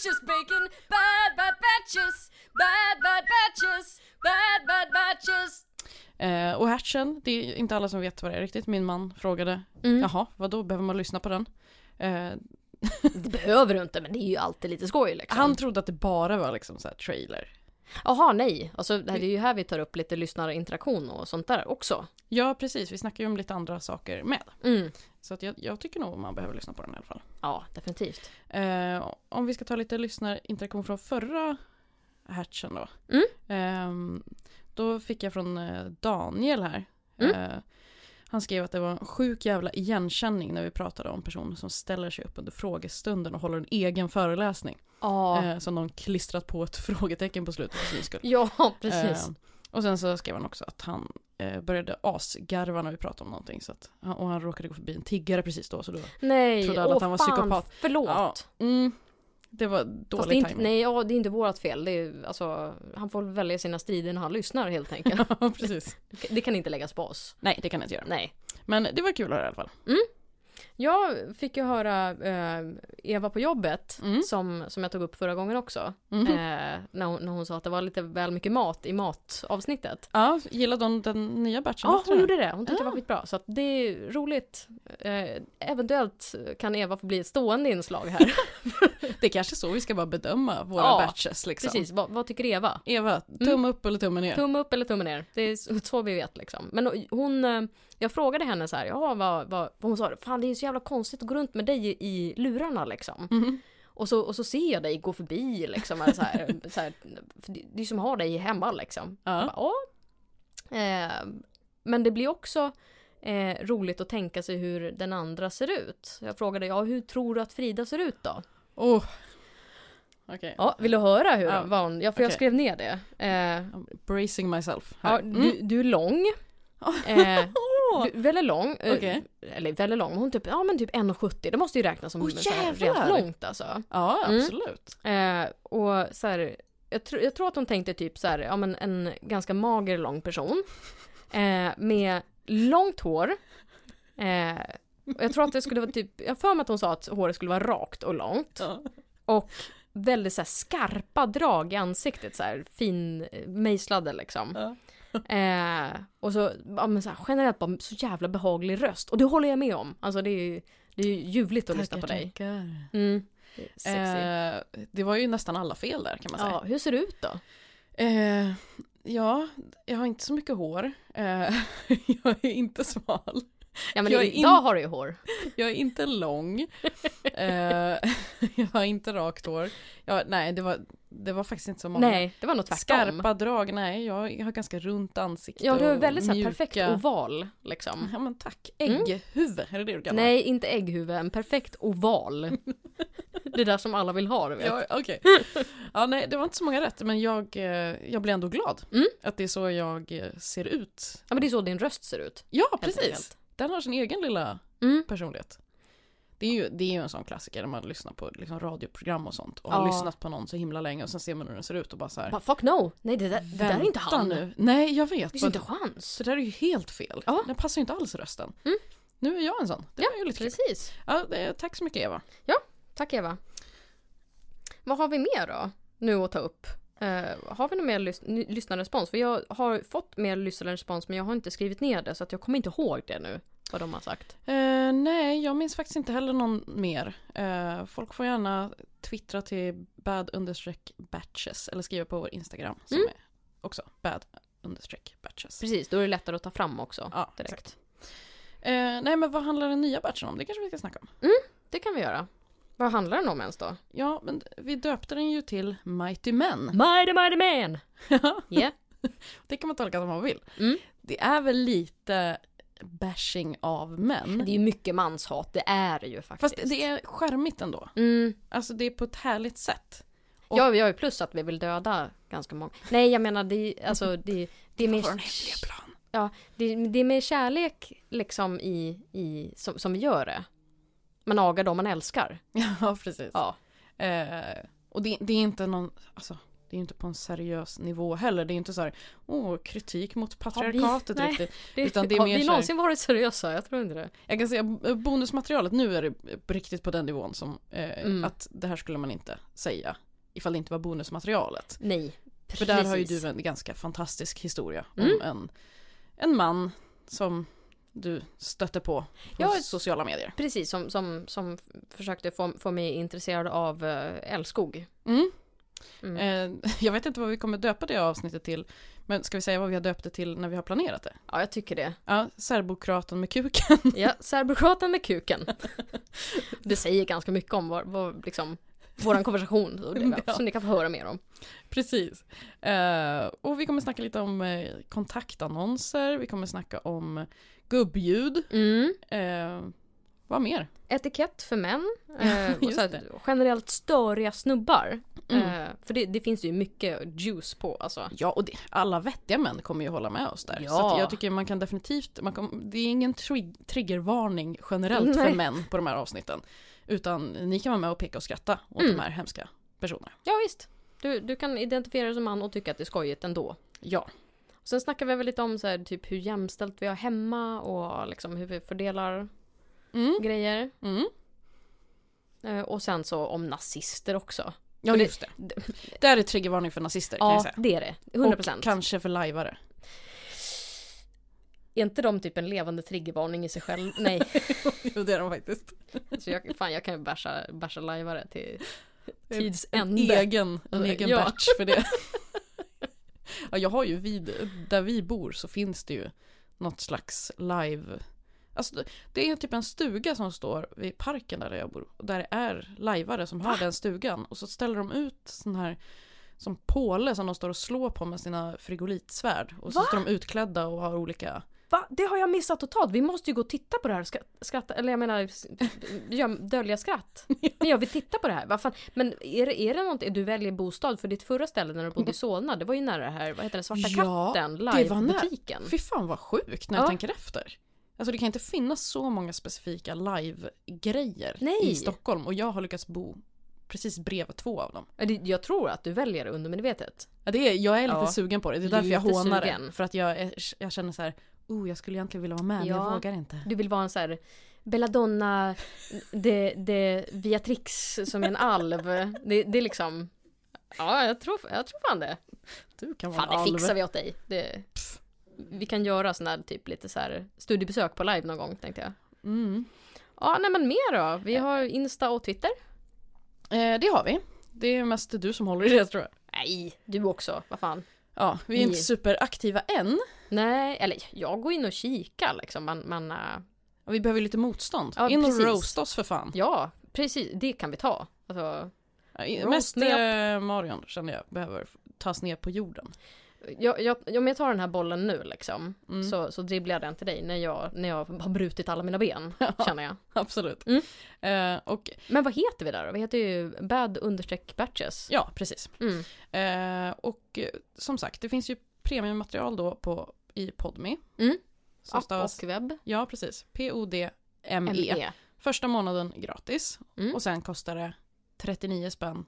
sandwiches, bacon, bad bad batches, bad bad batches, bad bad batches. Eh, och Hatchen, det är inte alla som vet vad det är riktigt. Min man frågade, Mm. jaha, vad då behöver man lyssna på den? Eh, Det behöver du inte men det är ju alltid lite skoj liksom. han trodde att det bara var liksom så här trailer. Jaha nej, alltså det är ju här vi tar upp lite lyssnarinteraktion och sånt där också. Ja, precis. Vi snackar ju om lite andra saker med. Mm. Så att jag, jag tycker nog man behöver lyssna på den i alla fall. Ja, definitivt. Eh, om vi ska ta lite lyssnarinteraktion från förra hatchen då. Mm. Eh, då fick jag från eh, Daniel här. Mm. Eh, han skrev att det var en sjuk jävla igenkänning när vi pratade om personer som ställer sig upp under frågestunden och håller en egen föreläsning. Ja, Eh, som någon klistrat på ett frågetecken på slutet för sin skull. ja precis. Eh, och sen så skrev han också att han eh, började asgarva när vi pratade om någonting. Så att, och han råkade gå förbi en tiggare precis då. Så då nej, trodde alla åh att han var fan, psykopat. förlåt. Ja, mm, det var Fast dålig det är inte, timing. nej, ja, det är inte vårat fel. Det är, alltså, han får välja sina strider när han lyssnar helt enkelt. Ja, precis. Det kan inte läggas på oss. Nej, det kan inte göra. Nej. Men det var kul att höra i alla fall. Jag fick ju höra eh, Eva på jobbet, Mm. som, som jag tog upp förra gången också. Mhm. Eh, när, hon, när hon sa att det var lite väl mycket mat i matavsnittet. Ja, gillade hon den nya batchen? Ja, hon det? gjorde det. Hon tyckte det Ja. var skitbra. Så att det är roligt. Eh, eventuellt kan Eva få bli ett stående inslag här. Det är kanske så vi ska bara bedöma våra Ja, batches liksom. Precis, vad, vad tycker Eva? Eva, tumme upp eller tumme ner? Tumme upp eller tumme ner? Det är så- så vi vet liksom. Men hon, eh, jag frågade henne så här, ja vad, vad, hon sa, fan det är så jävla konstigt att gå runt med dig i, lurarna liksom. Mhm. Och så, och så ser jag dig gå förbi liksom. Eller så här, så här, det, är som att ha dig hemma liksom. Ja. Jag bara, ja. Eh, men det blir också eh, roligt att tänka sig hur den andra ser ut. Jag frågade, ja hur tror du att Frida ser ut då? Oh. Okej, Ja, vill du höra hur Ja. vad hon, ja för jag Okej. skrev ner det. Eh, bracing myself. ja, Här. du, du är lång. Eh, Åh, väldigt lång. eh, Okej. Eller väldigt lång, hon typ, ja men typ 1,70. Det måste ju räknas som jävlar! rent långt alltså. Ja, Mm. absolut. Eh, och så här, jag, tr- jag tror att hon tänkte typ så här, ja men en ganska mager lång person. Eh, med långt hår. Eh, och jag tror att det skulle vara typ, jag för mig att hon sa att håret skulle vara rakt och långt. Ja. Och väldigt så här skarpa drag i ansiktet så här fin eh, mejslade liksom. Ja. Eh, och så, ja, men så här, generellt bara så jävla behaglig röst. Och det håller jag med om. Alltså det är det är ju ljuvligt att lyssna på dig. tackar. Mm. Eh, det var ju nästan alla fel där kan man säga. ja, hur ser det ut då? Eh, ja, jag har inte så mycket hår. Eh, jag är inte smal. Ja men Jag idag in- har du ju hår. Jag är inte lång. Eh, jag har inte rakt hår. Jag, nej, det var, det var faktiskt inte så många. Nej, det var nog tvärtom. Skarpa drag, nej. Jag har ganska runt ansikte Ja, du och väldigt mjuka- perfekt oval liksom. Ja men tack. Mm. Ägghuvud, är det det du kallar? Nej, inte ägghuvud, en perfekt oval. det där som alla vill ha, du vet. Ja, okej. Ja, nej, det var inte så många rätt, men jag, eh, jag blir ändå glad. Mm. Att det är så jag eh, ser ut. Ja, men det är så din röst ser ut. Ja, precis. Den har sin egen lilla Mm. personlighet. Det är ju, det är ju en sån klassiker när man lyssnar på liksom, radioprogram och sånt. Och Ja. har lyssnat på någon så himla länge och sen ser man hur den ser ut och bara så här. Bara, fuck no! Nej, det där, det där är inte "Vänta han. Nu. Nej, jag vet. Det finns inte chans. Det där är ju helt fel. Ja. Den passar ju inte alls rösten. Mm. Nu är jag en sån. Det Ja, var ju lite. Precis. Ja, tack så mycket Eva. Tack Eva. Vad har vi mer då? Nu att ta upp. Eh, har vi någon mer lys- lyssnarrespons? För jag har fått mer lyssnarrespons men jag har inte skrivit ner det så att jag kommer inte ihåg det nu. Vad de har sagt. Eh, nej, jag minns faktiskt inte heller någon mer. Eh, folk får gärna twittra till bad batches eller skriva på vår Instagram som Mm. är också bad batches. Precis, då är det lättare att ta fram också. Ja, direkt. exakt. Eh, nej, men vad handlar den nya batchen om? Det kanske vi ska snacka om. Det kan vi göra. Vad handlar den om ens då? Ja, men vi döpte den ju till Mighty Men. Mighty Mighty Man! Yeah. det kan man tolka som man vill. Mm. Det är väl lite bashing av män. Det är ju mycket manshat, det är det ju faktiskt. Fast det är charmigt ändå. Mm. Alltså det är på ett härligt sätt. Och- Ja, vi har ju plus att vi vill döda ganska många. Nej, jag menar det, är- alltså, det, det är hemliga plan. ja, det, det är med kärlek liksom i, i som, som vi gör det. Man agar dem man älskar. Ja, precis. Ja. Eh, och det, det är inte någon, alltså, det är ju inte på en seriös nivå heller. Det är inte så här, åh, kritik mot patriarkatet nej. riktigt. Det, Utan det är har mer vi så här- någonsin varit seriösa? Jag tror inte det. Jag kan säga eh, bonusmaterialet, nu är det riktigt på den nivån som eh, Mm. att det här skulle man inte säga ifall det inte var bonusmaterialet. Nej. För där har ju precis. du en ganska fantastisk historia Mm. om en, en man som du stötte på på Ja, sociala medier. Precis, som, som, som försökte få, få mig intresserad av uh, älskog. Mm. Mm. Eh, jag vet inte vad vi kommer döpa det avsnittet till, men ska vi säga vad vi har döpt det till när vi har planerat det? Ja, jag tycker det. Ja, serbokraten med kuken. Ja, serbokraten med kuken. Det säger ganska mycket om vad, vad liksom, våran konversation, och det, Ja. som ni kan få höra mer om. Precis. Eh, och vi kommer snacka lite om eh, kontaktannonser, vi kommer snacka om gubbljud. Mm. Vad mer? Etikett för män. Eh, och så här, generellt störiga snubbar. Mm. Eh, för det, det finns ju mycket juice på alltså. Ja, och det, alla vettiga män kommer ju hålla med oss där. Ja. Så jag tycker man kan definitivt, man kan, det är ingen trig, triggervarning generellt Nej. för män på de här avsnitten. Utan ni kan vara med och peka och skratta åt Mm. de här hemska personerna. Ja visst. Du, du kan identifiera dig som man och tycka att det är skojigt ändå. Ja, Sen snackar vi väl lite om så här, typ hur jämställt vi har hemma och liksom hur vi fördelar mm. grejer. Mm. Eh, och sen så om nazister också. ja just det. Det här är triggervarning för nazister kan jag Ja, säga. det är det. 100%. Och kanske för lajvare. Är inte de typ en levande triggervarning i sig själv? Nej. jo det är de faktiskt. Så jag, fan, jag kan ju bärsa, bärsa lajvare till tids En ände. egen, en egen Ja. batch för det. ja, jag har ju vid, där vi bor så finns det ju något slags live Alltså det- är typ en stuga som står vid parken där jag bor. och Där det är lajvare som har den stugan. Och så ställer de ut sån här som påle som de står och slår på med sina frigolitsvärd. Och så Va? står de utklädda och har olika... Va? Det har jag missat totalt. Vi måste ju gå och titta på det här skratta, eller jag menar dölja skratt. Men jag vill titta på det här. Fan? Men är det, är det någonting, du väljer bostad för ditt förra ställe när du bodde i Solna, det var ju nära det här, vad heter det, Svarta Ja, katten, livebutiken. Fy fan vad sjukt när jag Ja. tänker efter. Alltså det kan inte finnas så många specifika live-grejer i Stockholm. Och jag har lyckats bo precis bredvid två av dem. Ja, det- Jag tror att du väljer det undermedvetet. Ja, det är, jag är lite Ja. sugen på det, det är därför jag Lite hånar sugen. det. För att jag, är, jag känner så här, oh jag skulle egentligen vilja vara med men Ja. jag vågar inte. Du vill vara en så här Belladonna, det, det Viatrix som en alv. Det, det är liksom, ja jag tror, jag tror fan det. Du kan vara Fan en det alv. fixar vi åt dig. Det, vi kan göra sån här typ lite så här studiebesök på live någon gång tänkte jag. Mm. Ja nej men mer då? Vi har Insta och Twitter. Eh, det har vi. Det är mest du som håller i det tror jag. Nej, du också, vad fan. Ja, vi är Ni- inte superaktiva än. Nej, eller jag går in och kikar liksom, men äh, Och vi behöver lite motstånd. Ja, In och precis. roast oss för fan. ja, precis, det kan vi ta. Alltså, Ja, Mest eh, Marion känner jag behöver tas ner på jorden. Jag, jag, om jag tar den här bollen nu liksom, Mm. så, så dribblar jag den till dig när jag, när jag har brutit alla mina ben, känner jag. Absolut. Mm. Eh, och Men vad heter vi där då? Vi heter ju bad understreck batches. ja, precis. Mm. Eh, och eh, som sagt, det finns ju premiummaterial då på, i Podme. Mm. App och webb. ja, precis. P-O-D-M-E. ME. Första månaden gratis. Mm. Och sen kostar det 39 spänn.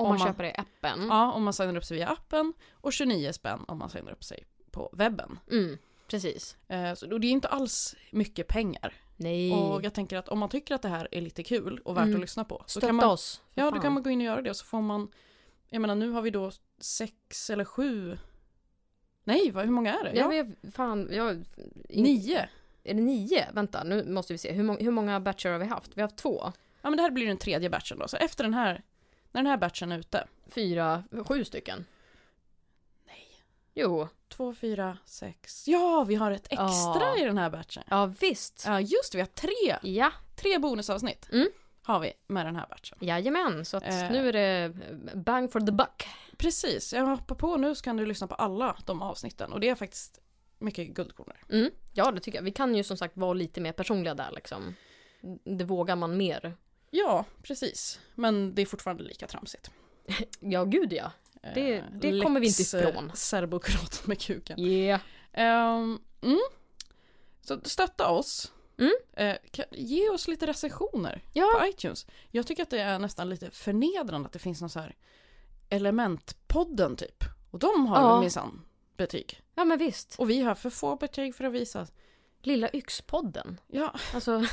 Om, Om man, man- köper det i appen. Ja, om man signar upp sig via appen. Och 29 spänn om man signar upp sig på webben. Mm. Precis. Eh, så, och det är inte alls mycket pengar. Nej. Och jag tänker att om man tycker att det här är lite kul och värt Mm. att lyssna på. Så Stötta kan man, oss. ja, då kan man gå in och göra det och så får man, jag menar nu har vi då sex eller sju, nej vad, hur många är det? Ja, vi är, fan, jag... Nio. Är det nio? Vänta, nu måste vi se. Hur, många- hur många batcher har vi haft? Vi har haft två. Ja men det här blir den tredje batchen då, så efter den här, när den här batchen är ute, Fyra, sju stycken. Nej. Jo. två, fyra, sex, ja vi har ett extra Ja. i den här batchen. Ja, visst. Ja just vi har tre, Ja, tre bonusavsnitt Mm. har vi med den här batchen. jajamän. Så att Eh. nu är det bang for the buck. Precis, jag hoppar på nu så kan du lyssna på alla de avsnitten och det är faktiskt mycket guldkorn där. Mm. Ja, det tycker jag. Vi kan ju som sagt vara lite mer personliga där liksom. Det vågar man mer. Ja, precis. Men det är fortfarande lika tramsigt. Ja, gud ja. Det- Eh, det kommer vi inte Lex, eh, ifrån. Serbokrat med kuken. Yeah. Ehm, mm. Så stötta oss. Mm. Eh, kan, ge oss lite recensioner Ja. på iTunes. Jag tycker att det är nästan lite förnedrande att det finns någon så här Elementpodden typ. Och de har ja. minsann betyg. Ja men visst. Och vi har för få betyg för att visa. Lilla yxpodden. Ja, Alltså,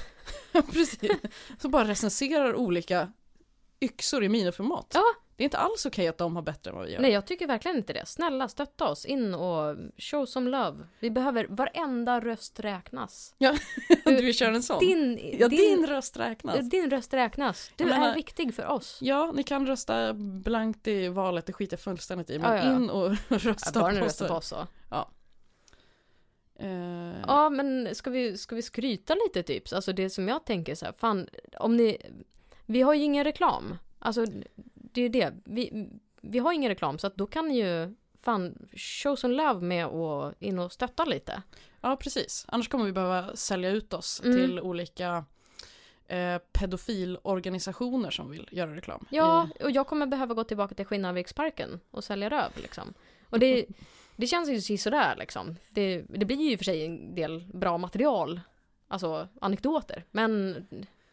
precis. Så bara recenserar olika yxor i miniformat. Ja. Det är inte alls okej att de har bättre än vad vi gör. nej jag tycker verkligen inte det. Snälla stötta oss in och show some love. Vi behöver, varenda röst räknas. du kör en sån. Din, ja, din, din röst räknas. din röst räknas. Du menar- är viktig för oss. Ja, ni kan rösta blankt i valet, det skiter jag fullständigt i. Men Ja, ja. in och Ja, rösta bara ni på röstar oss. på oss så. Eh, Ja, men ska vi, ska vi skryta lite typ? Alltså det som jag tänker så här, fan, om ni... Vi har ju ingen reklam. Alltså, det är ju det. Vi, vi har ingen reklam, så att då kan ni ju fan show some love med att in och stötta lite. Ja, precis. Annars kommer vi behöva sälja ut oss Mm. till olika eh, pedofilorganisationer som vill göra reklam. Ja, och jag kommer behöva gå tillbaka till Skinnarviksparken och sälja röv liksom. Och det, det känns ju sådär liksom. Det, det blir ju för sig en del bra material, alltså anekdoter. Men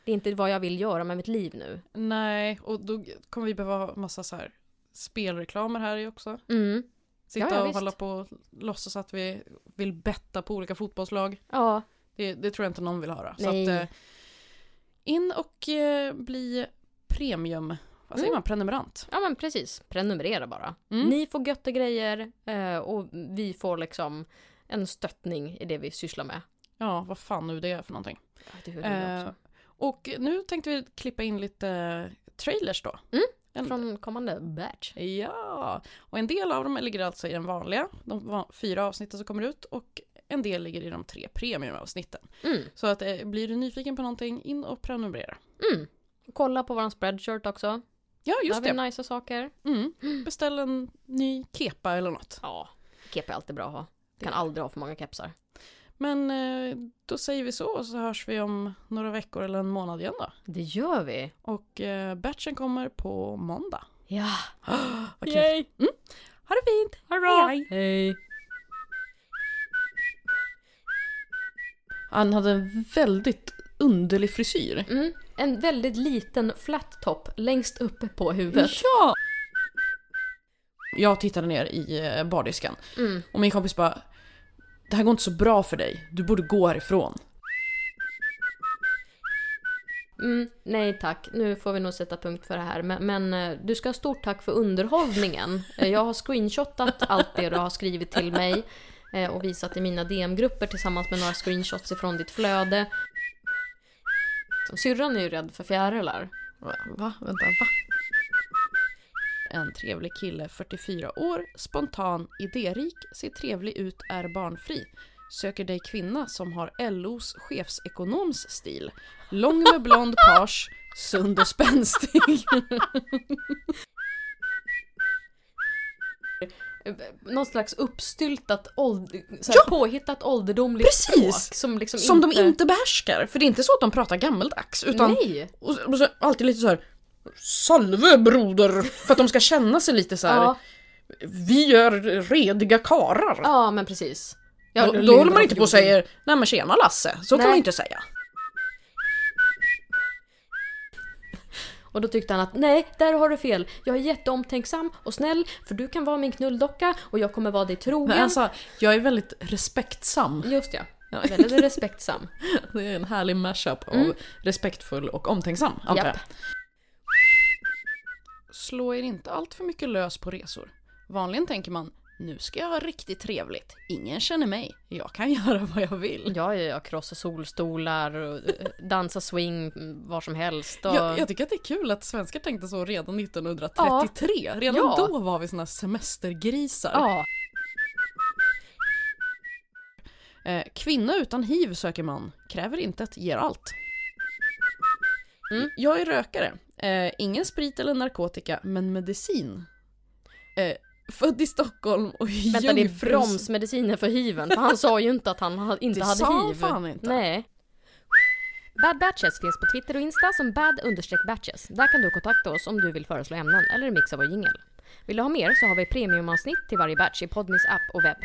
det är inte vad jag vill göra med mitt liv nu. nej, och då kommer vi behöva ha massa så här spelreklamer här i också. Mm. Sitta Ja, ja, och visst. hålla på och låtsas att vi vill betta på olika fotbollslag. Ja, Det, det tror jag inte någon vill höra. Så Nej. att, eh, in och eh, bli premium, vad säger Mm. man, prenumerant. ja men precis. Prenumerera bara. Mm. Ni får götta grejer eh, och vi får liksom en stöttning i det vi sysslar med. Ja, vad fan nu det är för någonting. Ja, Eh, och nu tänkte vi klippa in lite trailers då. Mm, En, Från kommande batch. Ja, och en del av dem ligger alltså i den vanliga, de fyra avsnitten som kommer ut och en del ligger i de tre premiumavsnitten. Mm. Så att eh, blir du nyfiken på någonting, in och prenumerera. Mm. Kolla på våran spreadshirt också. Ja, Just just Där har det. nice saker. Mm. Beställ en ny kepa eller något. Ja, kepa är alltid bra att ha. Kan aldrig ha för många kepsar. Men eh, då säger vi så och så hörs vi om några veckor eller en månad igen då. Det gör vi. Och eh, batchen kommer på måndag. Ja. Vad kul. Ha det fint! Ha det bra! Hej, Hej! Han hade en väldigt underlig frisyr. Mm. En väldigt liten flat top längst uppe på huvudet. Ja! Jag tittade ner i eh, bardisken Mm. och min kompis bara Det här går inte så bra för dig, du borde gå härifrån. Mm, nej tack, nu får vi nog sätta punkt för det här. Men, men eh, du ska ha stort tack för underhållningen. Eh, Jag har screenshotat allt det du har skrivit till mig och visat i mina DM-grupper tillsammans med några screenshots ifrån ditt flöde. Syrran är ju rädd för fjärilar. Va? va? Vänta, va? En trevlig kille, 44 år, spontan, idérik, ser trevlig ut, är barnfri. Söker dig kvinna som har LOs chefsekonoms stil. Lång med blond page, sund och spänstig. Någon slags uppstyltat, åld- såhär Ja! påhittat ålderdomligt Precis! språk som liksom Som inte... de inte behärskar, för det är inte så att de pratar gammeldags. Utan Nej! och, och så, alltid lite så här. Salve broder! För att de ska känna sig lite så här. Ja, Vi är rediga karar. ja men precis. då, Ja, då Linda håller man inte på och säger Nej men tjena Lasse, så Nej. kan man inte säga. Och då tyckte han att nej, där har du fel. Jag är jätteomtänksam och snäll för du kan vara min knulldocka och jag kommer vara dig trogen. Men alltså, jag är väldigt respektsam. Just ja. Väldigt respektsam. Det är en härlig mashup av Mm. respektfull och omtänksam, antar jag. Slå er inte allt för mycket lös på resor. Vanligen tänker man nu ska jag ha riktigt trevligt. Ingen känner mig. Jag kan göra vad jag vill. Ja, ja, ja, krossa solstolar och eh, dansa swing mm, var som helst. Och... Jag, jag tycker att det är kul att svenskar tänkte så redan 1933. Redan Ja. då var vi såna semestergrisar. ja. Eh, kvinna utan hiv söker man, kräver inte att ger allt. Mm. Jag är rökare. Eh, ingen sprit eller narkotika, men medicin. Eh, född i Stockholm och i Vänta, det är bromsmediciner för hiven. För han sa ju inte att han ha- inte Det hade sa han hiv. fan inte. Nej. Bad Batches finns på Twitter och Insta som bad-batches. Där kan du kontakta oss om du vill föreslå ämnen eller mixa vår jingel. Vill du ha mer så har vi premiumavsnitt till varje batch i Podmis app och webb.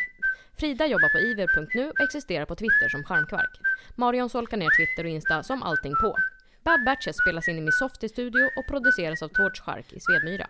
Frida jobbar på iver.nu och existerar på Twitter som Charmkvark. Marion solkar ner Twitter och Insta som allting på. Bad Batches spelas in i Miss Softy studio och produceras av Tårts Chark i Svedmyra.